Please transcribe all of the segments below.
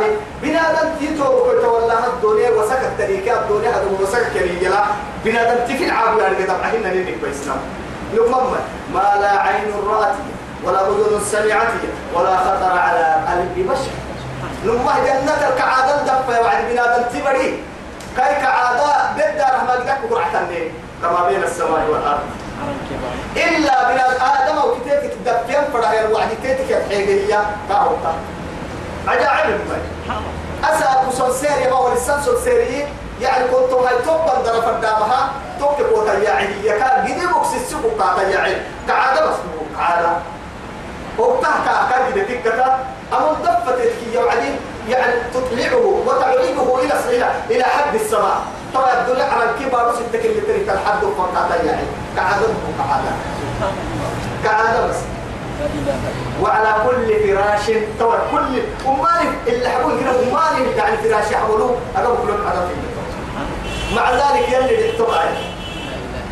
والله بنادم تيتو والله الدنيا وسكت تريكا الدنيا هذا وسكت كريجلا بنادم تفي العاب يعني كده بعدين نلين كويسنا لمم ما لا عين رأت ولا أذن سمعت ولا خطر على قلب بشر. لما جنة الكعادة دفع وعد بنادم تبري كاي كعادة بدا رحمة لك قرعتني كما بين السماء والأرض. إلا بنادم آدم وكتيك تدفين فرها الوعد كتيك الحقيقية كاوتا عجائب المي أسأل كسر سيري ما هو لسان سيري. يعني كنت هاي توبا درف الدامها توك بوتا يعني يكاد جدي بوكس السوق قاتا يعني كعادة بس كعادة وقتها كاد جدي تكتا. أما دفت الكي يعني يعني تطلعه وتعرضه إلى إلى إلى حد السماء. طبعا يدل على الكبار ستة اللي تريد الحد فقط يعني كعادة كعادة كعادة بس. وعلى كل فراش طبعا كل أماني اللي حقول كده أماني يعني فراش يحولوه أقول لهم هذا في مع ذلك يلي اكتبعي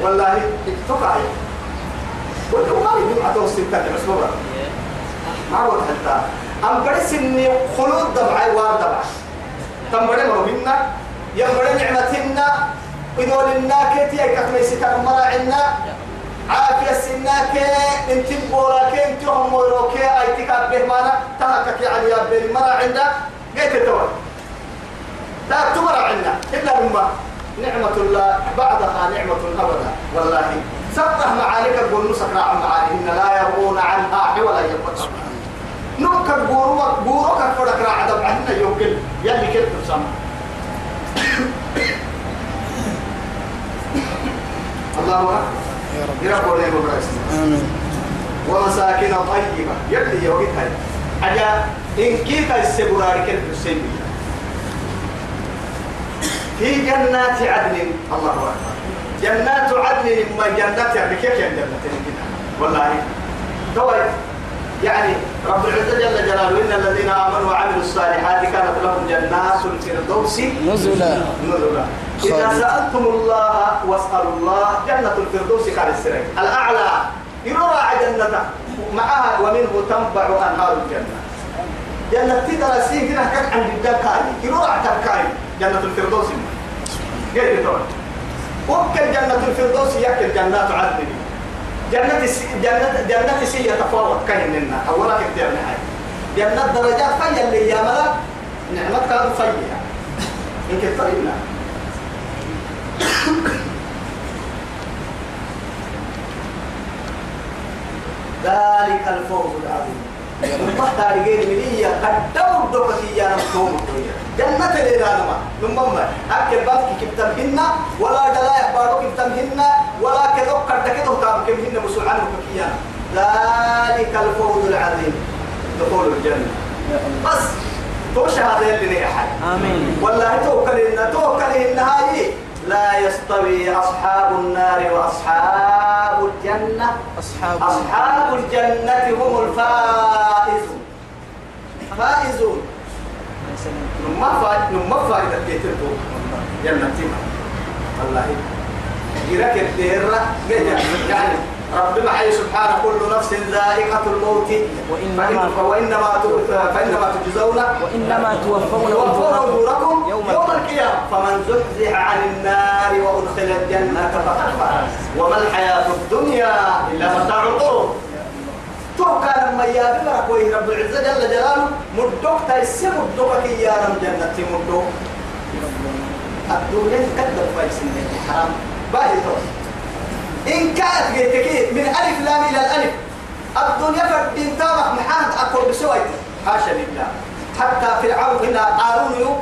والله اكتبعي والأماني دي حتى وصلت بس ما هو حتى. أم برس إني خلود دمعي وار دمعي. تم بدي مرو منا يم بدي نعمتنا. إذا لنا كتير كتمي ستة مرة عنا عافية سناك انت بوراك انت هم وروك اي تكاب به مانا تهكك يعني يا بين مرة عنا قيت الدول لا تمر عنا إلا مما نعمة الله بعدها نعمة أبدا. والله. سبح معانيك القول نسكر عن معانيهن لا يرغون عنها حولا يبقى نوك بورو بورو كفرك راح عدم عنا يوكل. يلي كيف تسمى الله أكبر. يا رب. آمين. ومساكن طيبة. يلي يوكل هاي. حاجة إن كيف السبرار كيف تسمى في جنات عدن الله أكبر. جنات عدن ما جنات يعني كيف جنات والله. توي يعني رب العزة جل جلاله إن الذين آمنوا وعملوا الصالحات كانت لهم جنات الفردوس نزلا. نزلا. إذا سألتم الله واسألوا الله جنة الفردوس كان السرين. الأعلى يروى جنة معها ومنه تنبع أنهار الجنة. جنة تدرى سين كده كان عند الدكاي. يروى تبكاي جنة الفردوس. قال لي وكل جنة الفردوس يكل جنات عدن جنة جنة جنة سي يتفاوت كاين لنا أولا كتير نهاية جنة درجات فيا اللي يا ملا نعمة كانوا فيا إن كترنا ذلك الفوز العظيم. تاريخين يا نمتوم جنة ولا دلا يحبارو ولا قد كذو تابكمهن مسوع عنه كيان ذلك الفوز العظيم. دخول الجنة. بس. تو شهادة اللي نحن آمين. والله توكل إن توكل إن هاي لا يستوي أصحاب النار وأصحاب الجنة. أصحاب أصحاب الجنة هم الفائزون. فائزون. ما فائد ما فائدة بيتركوا جنة والله. يرك الديرة يعني رب معي سبحانه كل نفس ذائقة الموت. وإنما- وإنما فإنما تجزون وإنما توفون أجوركم يوم يوم القيامة. فمن زحزح عن النار وأدخل الجنة فقد فاز. وما الحياة الدنيا إلا متاع الغرور. تو كان لما يا وي رب العزة جل جلاله مدوك تيسي مدوك يا رب جنة مدوك. الدنيا كذب فايس حرام. باهي تو. إن كانت جيتك من ألف لام إلى الألف الدنيا فالدين تامك محاد أقول بسويت. حاشا لله. حتى فرعون هنا قارون يو.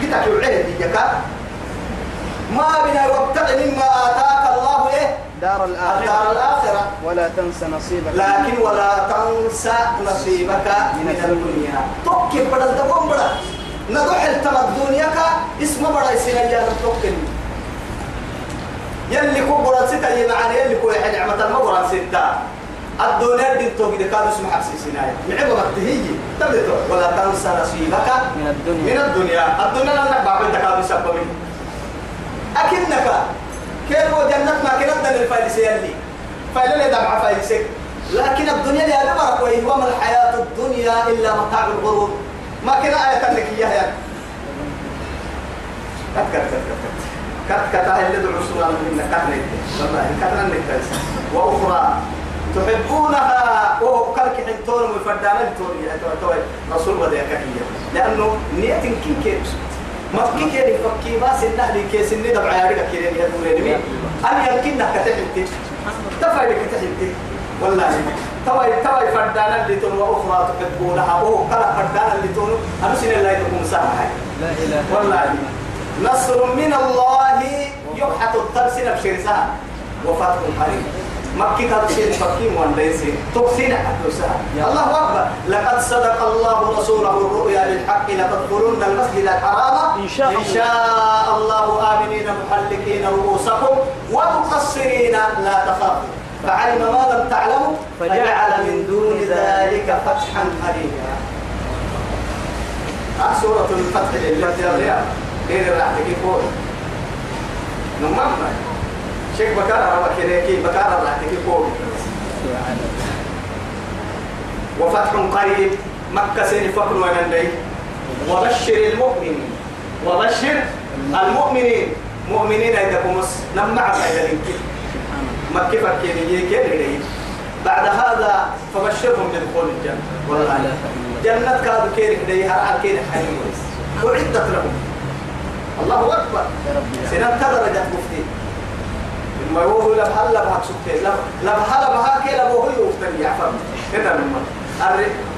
قتك العلم ديكا ما بنا وابتغ مما آتاك الله إيه؟ دار الدار الآخرة الآخرة. ولا تنس نصيبك. لكن ولا تنسى نصيبك من الدنيا. توكل بدل دبون بدل نروح التمى الدنيا اسم بدل يصير يا توكل يلي كو برا ستة يمعني يلي كو نعمة ما برا ستة الدنيا دي تو كده كانوا اسمها حبس سيناي نعمة بتهي تبدو ولا تنسى نصيبك من الدنيا. من الدنيا. الدنيا لنا باب التكاد سبب. أكنك كيف جنة ما كانت للفايدة يلي فايدة اللي دمع فايدة لكن الدنيا اللي أنا وما الحياة الدنيا إلا متاع الغرور. ما كنا آية لك إياها يعني. كت كت كت كت كت كت هاي اللي دعوا سؤال من كتنا والله كتنا نكتاز وأخرى تحبونها؟ وهو كلك حنتون يعني توي رسول بدأ كهية لأنه نية كين كيبس ما كين كين فكي ما سنة لي كيس إني دبع يارك كين يا دولة مين أنا يمكن نك تحبتي تفايد كتحبتي والله. توي توي فردانا اللي تون وأخرى تحبونها؟ وهو كلك فردانا اللي تون أنا سنة لا يكون سامح لا إله والله. نصر من الله يبحث الترسل بشرسها وفتح قريب. مكي تبشير مكي مونديسين تقسين حدوسها الله أكبر. لقد صدق الله رسوله الرؤيا بالحق. لتدخلن المسجد الحرام. إن شاء إن الله. شاء الله آمنين محلقين رؤوسكم ومقصرين. لا تخافوا. فعلم ما لم تعلموا فجعل من دون ذلك فتحا قريبا آه سورة الفتح لله يا غير راح تكيفون نمام شيخ بكار ربا كيريكي بكار راح تكيفون وفتح قريب مكة سين فقر ونندي وبشر المؤمنين وبشر المؤمنين مؤمنين كمس نمع لنكي مكة فكيني كيري بعد هذا فبشرهم بدخول الجنة والله جنة كاد كيري كده هرع كيري حنين وعدت لهم الله أكبر. سنان تدرجة مفتي. ما هو لا بحال لا بحال سكتي لا لا بحال بها كي لا هو يفتن يعفر كده من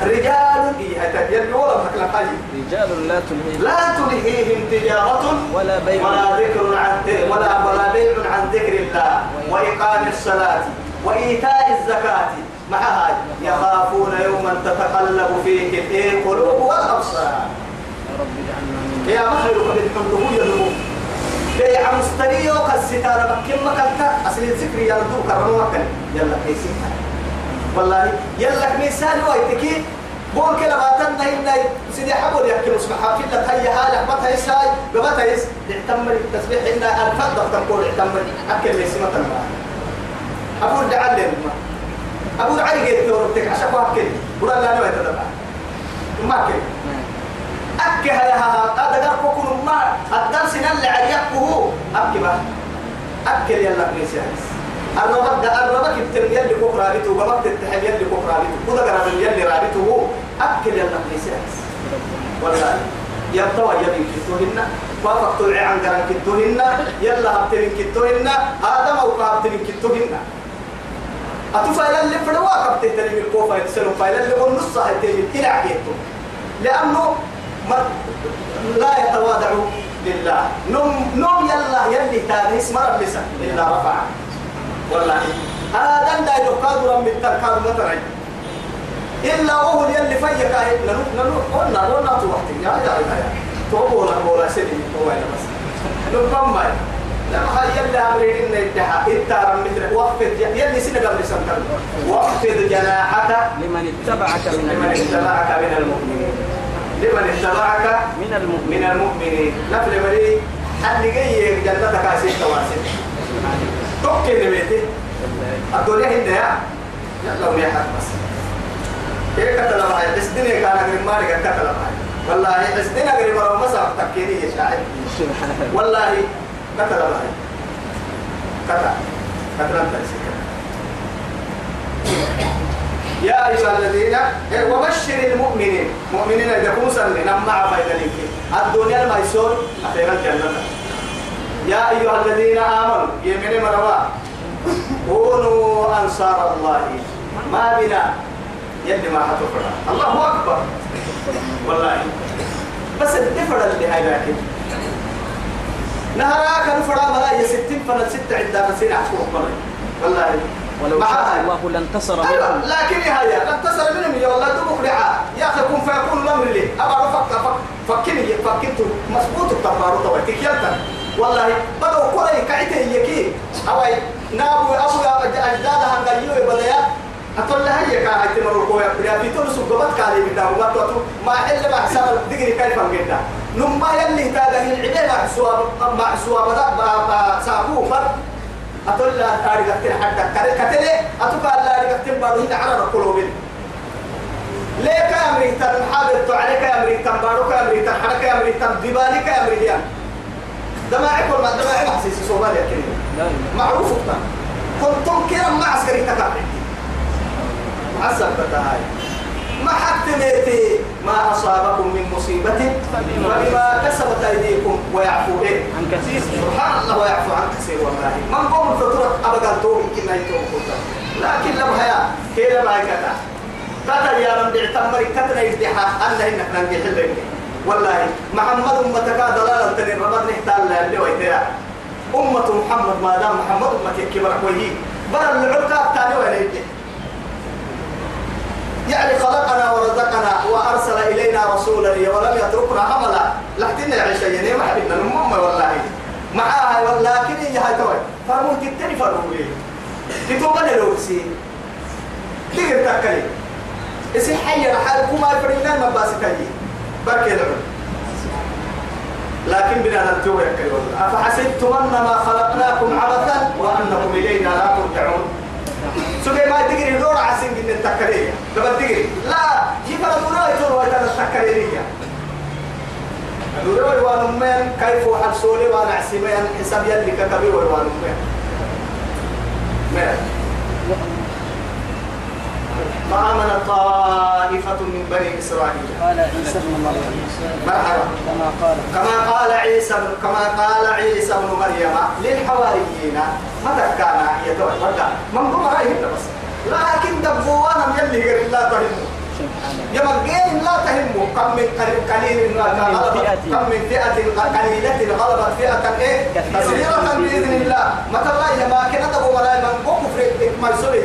الرجال رجال لا تلهيهم. لا تلهيهم تجارة ولا بيع. ولا ذكر عن ولا ولا بيع عن ذكر الله. وإقام الصلاة. وإيتاء الزكاة. مع هاي يخافون يوما تتقلب فيه القلوب والأبصار يا رب اجعلنا من يا مخلوق بالحمد هو يلمو بيع مستريو كالستارة بكم مكانتا؟ أصل الذكر يلدو كرمو مكان يلا كيسي والله يلا مثال ويتكي. بول كلا ما تنهي إن سيدي حبول يحكي مصبح حافل لك هيا حالك ما تهيس هاي بما تهيس اعتمر التسبيح إن الفضة تقول اعتمر أكل ليس مثلا أبو دعال أبو علي قيت دورتك عشان أكل. ولا لا نوي تدبع ما أكل. أكي هيا هذا قال كوكو ما الدرس اللي عيقه أكي بقى. أكل يلا ميسيس الربك الربك يبتل يلي كوك رابطه وبابك تتحل يلي كوك رابطه. كذا قرب يلي رابطه. أكل يلا ميسيس والله يبتوى يبين كتوهن وافق طلع عن قرن كتوهن يلا هبتلين كتوهن آدم أو كهبتلين كتوهن. أتوفى يلي فدوا كبت تلي بالكوفة يتسلوا فايل اللي هو نص هتلي إلى عقيدته. لأنه لا يتواضع لله. نم نم يلا يلي تاريس مرة لسا إلا رفع. والله. هذا دا يقادر من التركاد مطرعي إلا وهو يلي فيك. ننو ننو قلنا قلنا توحتي يا يا يا توبولا بولا سيدي. هو بس. نبما لما هاي يلي أمرين إن الدحا إنت مثل. وقفت. يلي سنة قبل سنة وقفت جناحك. لمن اتبعك من المؤمنين. لمن اتبعك من المؤمنين. من المؤمنين. نفل مري حد جاي جنتك عسير تواسل توكل نبيتي الدنيا هنا يا يلا ويا حد بس. كيف كتلا معي بس دنيا كان غير مالي كان كتلا معي والله بس دنيا غير مرة مسا تكيني يا شاعر. والله كتلا معي كتلا كتلا تنسي يا أيها الذين إيه، وبشر المؤمنين. مؤمنين إذا كنوا سلمين مع فايدلك الدنيا الميسور أخيرا الجنة. يا أيها الذين آمنوا يمين مروا. كونوا أنصار الله. ما بنا. يلي ما حتفرع الله أكبر. والله. بس الدفر اللي هاي لكن. نهراك نفرع ملا يستين فلا ستة عندنا سنة عشر والله. ولو شاء. الله لانتصر أيوة منكم لكن هي اتصل منهم يا والله تبوك رعاء يا أخي كن فيكون الأمر لي. أبا فك فك فكني فكنت مسبوط التفارو طبعا تكيلتا والله بدو كوري كعيته يكي. أوي نابو أبو أجدادها نقليو بدايا أقول لها هي كا هاي تمرو كويا بلا في تونس وقبت كالي بدا توتو. ما حل ما حساب دقري كيف جدا نما يلي تاجه العباد مع سواب مع سواب بدا سابو فر أتقول لا تاري قتل حتى كره كتله أتوقع لا قتل بارو هنا على القلوب ليه كامري تم حاضر عليك يا أمريكا مري تم دبالك يا مريان دماعك ولا دماعك حسيس صوماليا كريم. لا إله معروف كان كنتم كرم مع عسكري تكابر عسل بتاعي. ما حتميتي ما أصابكم من مصيبة فبما كسبت أيديكم ويعفو إيه عن كثير. سبحان الله ويعفو عن كثير والله. من قوم الفطرة أبدا توم كنا يتوم لكن لم هيا كيلا ما كذا. كتر يا رب اعتمر كتر يفتحها أن إنك ننجح الليل والله محمد أمتك دلالة تنين. رمض نحتال اللي ويتيا. أمة محمد ما دام محمد أمتك كبر كويه بل العرقة الثانية وين يعني خلقنا ورزقنا وأرسل إلينا رسولا ولم يتركنا عملا. لحتنا يا عيشة يعني ما حبيبنا المهم والله. معاها ولكن هي هاي توي فرمون تتني فرمولي تتوبنا لو سي. تقدر تأكلي. إسي حي حالكم ما يفرقنا ما باسي تجي بركي العلم لكن بنا نرجو يا كريم أفحسبتم أنما خلقناكم عبثا وأنكم إلينا لا ترجعون. سوكي ما تجري دور عسين جن التكرية تجري لا يفعل دونا يتور ويتنا التكرية دونا ويوان من كيف وحل سولي وأنا عسيمين حساب يلي كتبي ويوان من من فآمن طائفة من بني إسرائيل. قال عيسى ابن مريم. مرحبا. كما قال. كما قال عيسى بن كما قال عيسى بن مريم للحواريين متى كان يتوى من ضمن رأيهم بس. لكن دبوانا من يلي غير الله تهمه. يا مجين لا تهمه. كم من قليل غلبت. كم من فئة؟ قليلة غلبت فئة إيه؟ كثيرة. بإذن الله. متى الله ما كان تبو ملاي من ما يسوي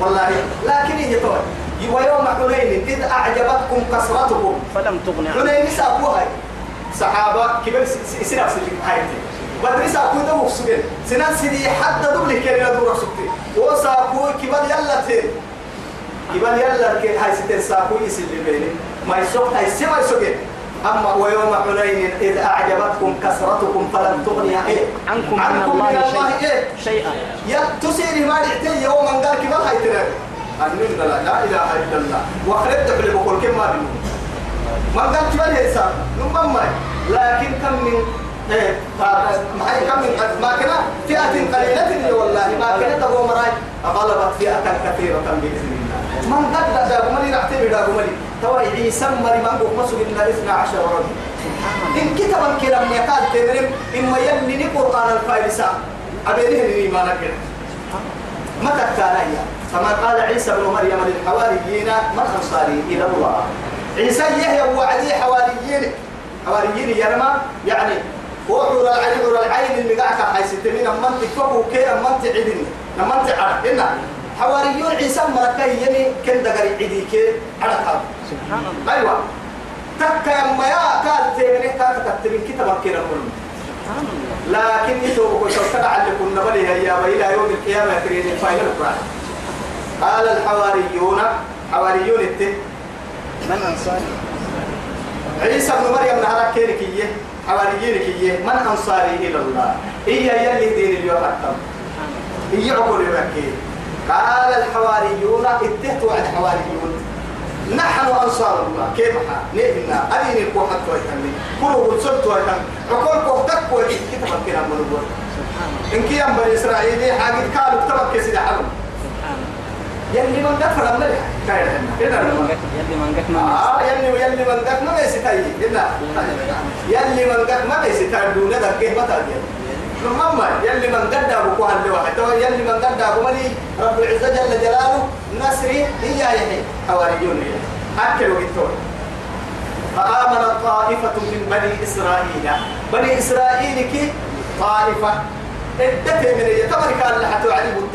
والله. لكن هي توي ويوم حنين إذ أعجبتكم كثرتكم فلم تغن عنه حنين سابوها صحابة كبر سنة سنة هايتي بدري سابو ده مفسدين سنة سنة حتى دبل كلمة دورة سكتي وسابو كبر يلا تين. كبر يلا كي هاي ستين سابو يسل بيني ما يسوق هاي سما يسوق أما ويوم حنين إذ أعجبتكم كثرتكم فلم تغني إيه عنكم من الله إيه شيء شيئا. يا تسيري ما رحتي يوم ان قال كبر هاي ترى أنين لا لا إله إلا الله. وخلت تحلي بقول كم ما بينو ما قال كبر هي سام نمم لكن كم من إيه ما هي كم من ما كنا فئة قليلة والله. ما كنا تبغى مراي. غلبت فئة كثيرة بإذن الله. من قد دا قمري رحتي دا قمري توا عيسى مري ما قوم مسؤول إلا إثنا عشر رجل. إن كتبا كلام يقال تمرم إما يلي قرآن الفارسة أبينه الإيمان كده متى كان كما قال عيسى بن مريم للحواريين من أنصاري إلى الله. عيسى يهي وعدي حواريين. حواريين يرمى يعني وحور العين حور العين اللي قاعد حي ستمين أمان تكفوا كي أمان تعدني أمان تعرف إن حواريون عيسى مركي يني كن دقري عدي كي عرق سبحان الله. أيوة. تكا يما يا كاد تيمني كاد تكتبين كتابك سبحان الله. لكن يتوب على كنا بلي هيا إلى يوم القيامة يكرين الفاينل القرآن قال الحواريون حواريون التي من أنصاري؟ عيسى بن مريم نهار كيركية حواريين كية من أنصاري إلى الله؟ هي يلي دين اليوم أكتم هي عقول يبكي قال الحواريون اتهتوا عن الحواريون نحن أنصار الله. كيف نحن. أدين الكوحة تويتني. كلوا بتصد تويتن. عقول كوحتك ويجي كتبت كنا من البر إن كيان بني إسرائيل حاجة كانوا كتبت كسيدة حلم يلي من دفر كاين هنا يلي هنا من قت- يلي آه يلي يلي من دك ما بيستاي هنا يلي من دك ما بيستاي دون ده كيف ما تاجي ماما يلي من قد لواحد تو يلي من قد أبو ملي رب العزة جل جلاله نصري هي يحيي حواريون أكلوا بالتور فآمن طائفة من بني إسرائيل بني إسرائيل كي طائفة الدتي من يتمر كان لحتو علي من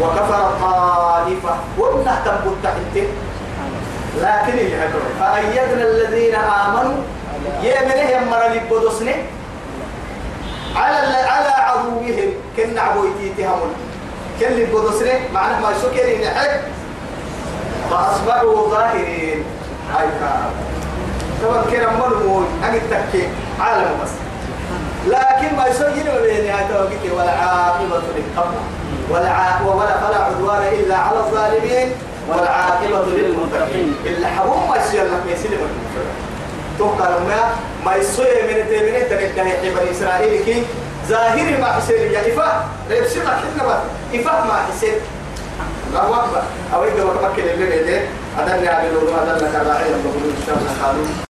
وكفر طائفة وإنه تنبت تحته لكن يهدون فأيدنا الذين آمنوا. يمنه يمر لبدسنه على على عدوهم. كن عبويتيتهم كن لبدسنه معناه ما سكر نحك فأصبحوا ظاهرين. هاي كده مرمون أجد تكي عالم بس. لكن ما يسوي بين هاتوكي والعاقبة للتقوى والع... ولا فلا عدوان إلا على الظالمين والعاقبة للمتقين. إلا حبوم ما يصير لك يسلم توقع ما ما يسوي من تمنه تنتهي بني إسرائيل كي ظاهر ما حسين يا إفا ريبسي ما كنا ما إفا ما حسين الله أكبر. أو يقول لك مكة اللي بيني أدنى على الأولو أدنى كراعي الله إن شاء الله